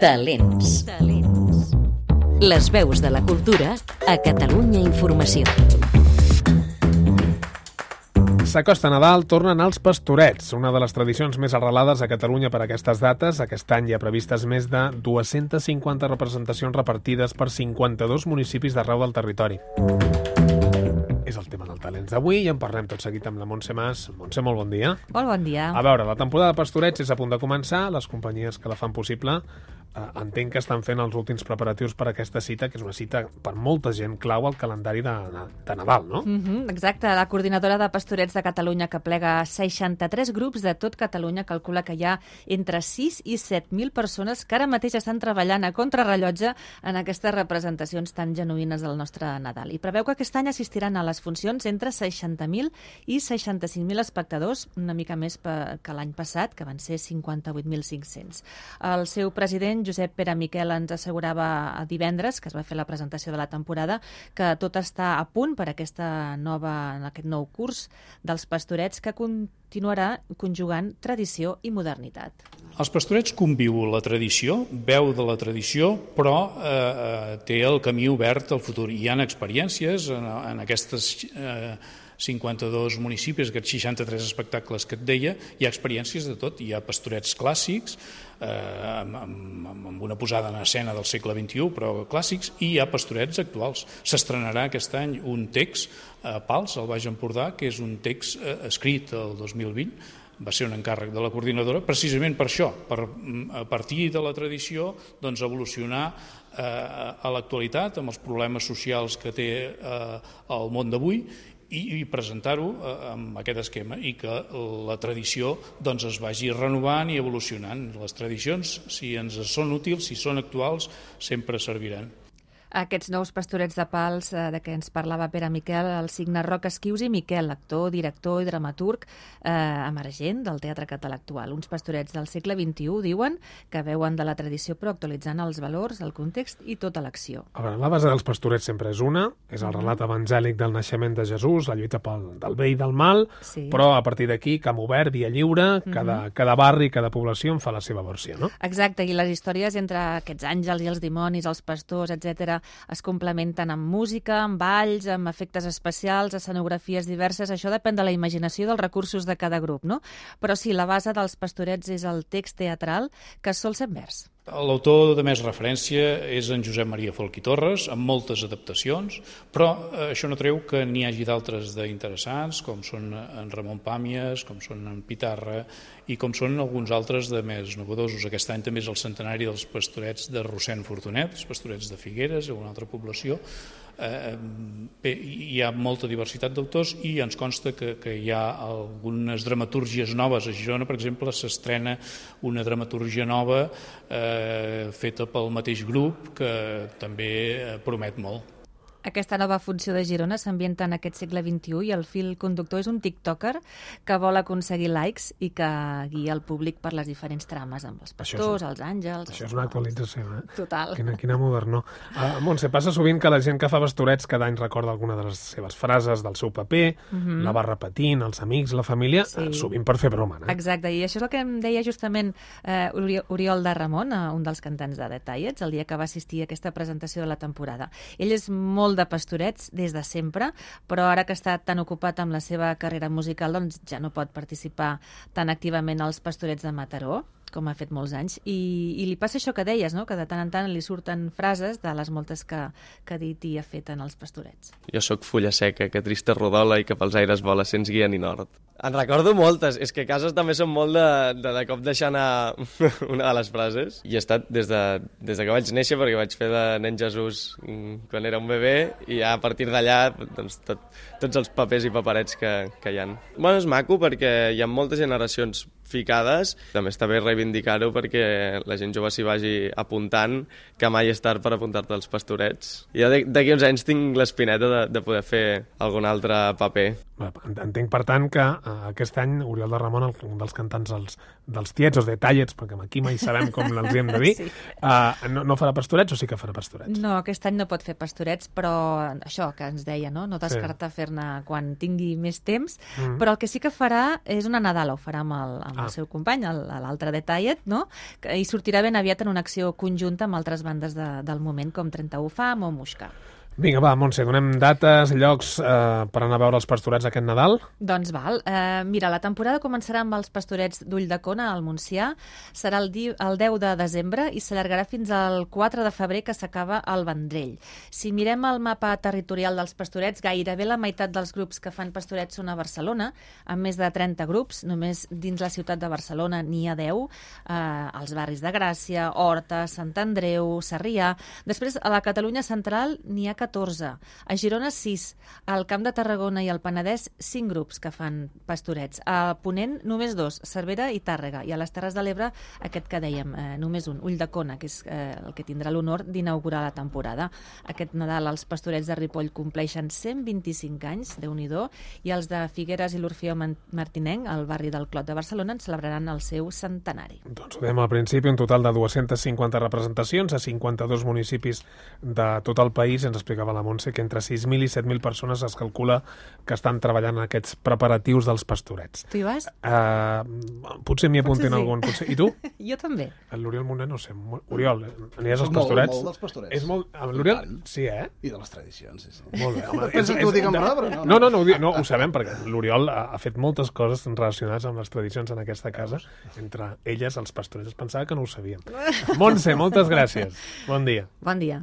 Talents. Talents. Les veus de la cultura a Catalunya Informació. S'acosta Nadal, tornen els pastorets, una de les tradicions més arrelades a Catalunya per aquestes dates. Aquest any hi ha previstes més de 250 representacions repartides per 52 municipis d'arreu del territori. És el tema del Talents d'avui i en parlem tot seguit amb la Montse Mas. Montse, molt bon dia. Molt bon dia. A veure, la temporada de pastorets és a punt de començar, les companyies que la fan possible entenc que estan fent els últims preparatius per aquesta cita, que és una cita per molta gent clau al calendari de, de Nadal, no? Mm -hmm, exacte, la coordinadora de Pastorets de Catalunya, que plega 63 grups de tot Catalunya, calcula que hi ha entre 6 i 7.000 persones que ara mateix estan treballant a contrarrellotge en aquestes representacions tan genuïnes del nostre Nadal. I preveu que aquest any assistiran a les funcions entre 60.000 i 65.000 espectadors, una mica més que l'any passat, que van ser 58.500. El seu president, Josep Pere Miquel ens assegurava divendres, que es va fer la presentació de la temporada, que tot està a punt per aquesta nova, en aquest nou curs dels pastorets que continuarà conjugant tradició i modernitat. Els pastorets conviu la tradició, veu de la tradició, però eh, té el camí obert al futur. Hi han experiències en, en aquestes eh, 52 municipis, aquests 63 espectacles que et deia, hi ha experiències de tot. Hi ha pastorets clàssics, eh, amb, amb, amb una posada en escena del segle XXI, però clàssics, i hi ha pastorets actuals. S'estrenarà aquest any un text a Pals, al Baix Empordà, que és un text eh, escrit el 2020, va ser un encàrrec de la coordinadora, precisament per això, per a partir de la tradició doncs, evolucionar eh, a l'actualitat amb els problemes socials que té eh, el món d'avui i, i presentar-ho eh, amb aquest esquema i que la tradició doncs, es vagi renovant i evolucionant. Les tradicions, si ens són útils, si són actuals, sempre serviran. Aquests nous pastorets de pals eh, de què ens parlava Pere Miquel, el signe Roc Esquius i Miquel, actor, director i dramaturg eh, emergent del teatre català actual. Uns pastorets del segle XXI, diuen, que veuen de la tradició però actualitzant els valors, el context i tota l'acció. A veure, la base dels pastorets sempre és una, és el relat evangèlic del naixement de Jesús, la lluita pel, del bé i del mal, sí. però a partir d'aquí, camp obert, via lliure, cada, mm -hmm. cada barri, cada població en fa la seva versió, no? Exacte, i les històries entre aquests àngels i els dimonis, els pastors, etc es complementen amb música, amb balls, amb efectes especials, escenografies diverses. Això depèn de la imaginació dels recursos de cada grup, no? Però sí, la base dels pastorets és el text teatral, que sol ser vers. L'autor de més referència és en Josep Maria Folch Torres, amb moltes adaptacions, però això no treu que n'hi hagi d'altres d'interessants, com són en Ramon Pàmies, com són en Pitarra i com són alguns altres de més novedosos. Aquest any també és el centenari dels pastorets de Rossent Fortunet, els pastorets de Figueres, una altra població. Eh, bé, hi ha molta diversitat d'autors i ens consta que, que hi ha algunes dramatúrgies noves. A Girona, per exemple, s'estrena una dramatúrgia nova eh, feta pel mateix grup que també promet molt. Aquesta nova funció de Girona s'ambienta en aquest segle XXI i el fil conductor és un tiktoker que vol aconseguir likes i que guia el públic per les diferents trames, amb els pastors, és, els àngels... Això és una actualització, eh? Total. Quina, quina modernó. Uh, Montse, passa sovint que la gent que fa pastorets cada any recorda alguna de les seves frases del seu paper, uh -huh. la va repetint, els amics, la família, sí. uh, sovint per fer broma, eh? Exacte, i això és el que em deia justament eh, Oriol de Ramon, uh, un dels cantants de Detallets, el dia que va assistir a aquesta presentació de la temporada. Ell és molt molt de pastorets des de sempre, però ara que està tan ocupat amb la seva carrera musical, doncs ja no pot participar tan activament als pastorets de Mataró com ha fet molts anys, i, i li passa això que deies, no? que de tant en tant li surten frases de les moltes que, que ha dit i ha fet en els pastorets. Jo sóc fulla seca, que trista rodola i que pels aires vola sense guia ni nord. En recordo moltes, és que cases també són molt de, de, de cop deixar anar una de les frases. I he estat des de, des de que vaig néixer, perquè vaig fer de nen Jesús mm, quan era un bebè, i ja a partir d'allà doncs, tot, tots els papers i paperets que, que hi han. Bueno, és maco perquè hi ha moltes generacions ficades. També està bé reivindicar-ho perquè la gent jove s'hi vagi apuntant, que mai és tard per apuntar-te als pastorets. I jo d'aquí uns anys tinc l'espineta de, de poder fer algun altre paper. Entenc, per tant, que uh, aquest any Oriol de Ramon, un dels cantants dels, dels tiets o de tallets, perquè aquí mai sabem com els hem de dir, sí. uh, no, no farà pastorets o sí que farà pastorets? No, aquest any no pot fer pastorets, però això que ens deia, no, no descarta sí. fer-ne quan tingui més temps, mm. però el que sí que farà és una Nadala, ho farà amb el, amb amb Ah. el seu company, l'altre Detallet, no? Que, I sortirà ben aviat en una acció conjunta amb altres bandes de, del moment, com 31 Fam o Muixca. Vinga, va, Montse, donem dates, llocs eh, per anar a veure els pastorets aquest Nadal. Doncs val. Eh, mira, la temporada començarà amb els pastorets d'Ulldecona al Montsià. Serà el, di el 10 de desembre i s'allargarà fins al 4 de febrer que s'acaba al Vendrell. Si mirem el mapa territorial dels pastorets, gairebé la meitat dels grups que fan pastorets són a Barcelona, amb més de 30 grups. Només dins la ciutat de Barcelona n'hi ha 10, eh, als barris de Gràcia, Horta, Sant Andreu, Sarrià. Després, a la Catalunya central n'hi ha 14. A Girona, 6. Al Camp de Tarragona i al Penedès, 5 grups que fan pastorets. A Ponent, només dos, Cervera i Tàrrega. I a les Terres de l'Ebre, aquest que dèiem, eh, només un, Ulldecona, que és eh, el que tindrà l'honor d'inaugurar la temporada. Aquest Nadal els pastorets de Ripoll compleixen 125 anys, de nhi i els de Figueres i l'Orfeó Man- Martinenc, al barri del Clot de Barcelona, en celebraran el seu centenari. Doncs ho al principi, un total de 250 representacions a 52 municipis de tot el país. Ens explicava la Montse que entre 6.000 i 7.000 persones es calcula que estan treballant en aquests preparatius dels pastorets. Tu hi vas? Uh, potser m'hi apuntin Potser sí. algun. Potser. I tu? Jo també. L'Oriol Moner, no sé. Oriol, aniràs als Soc molt, pastorets? molt dels pastorets. És molt... L'Oriol? Sí, eh? I de les tradicions, sí, sí. Molt bé. Home, Penses que ho dic en però no, No, no, no, ho, di- no, ho sabem, perquè l'Oriol ha, ha fet moltes coses relacionades amb les tradicions en aquesta casa. Entre elles, els pastorets. Es pensava que no ho sabíem. Montse, moltes gràcies. Bon dia. Bon dia.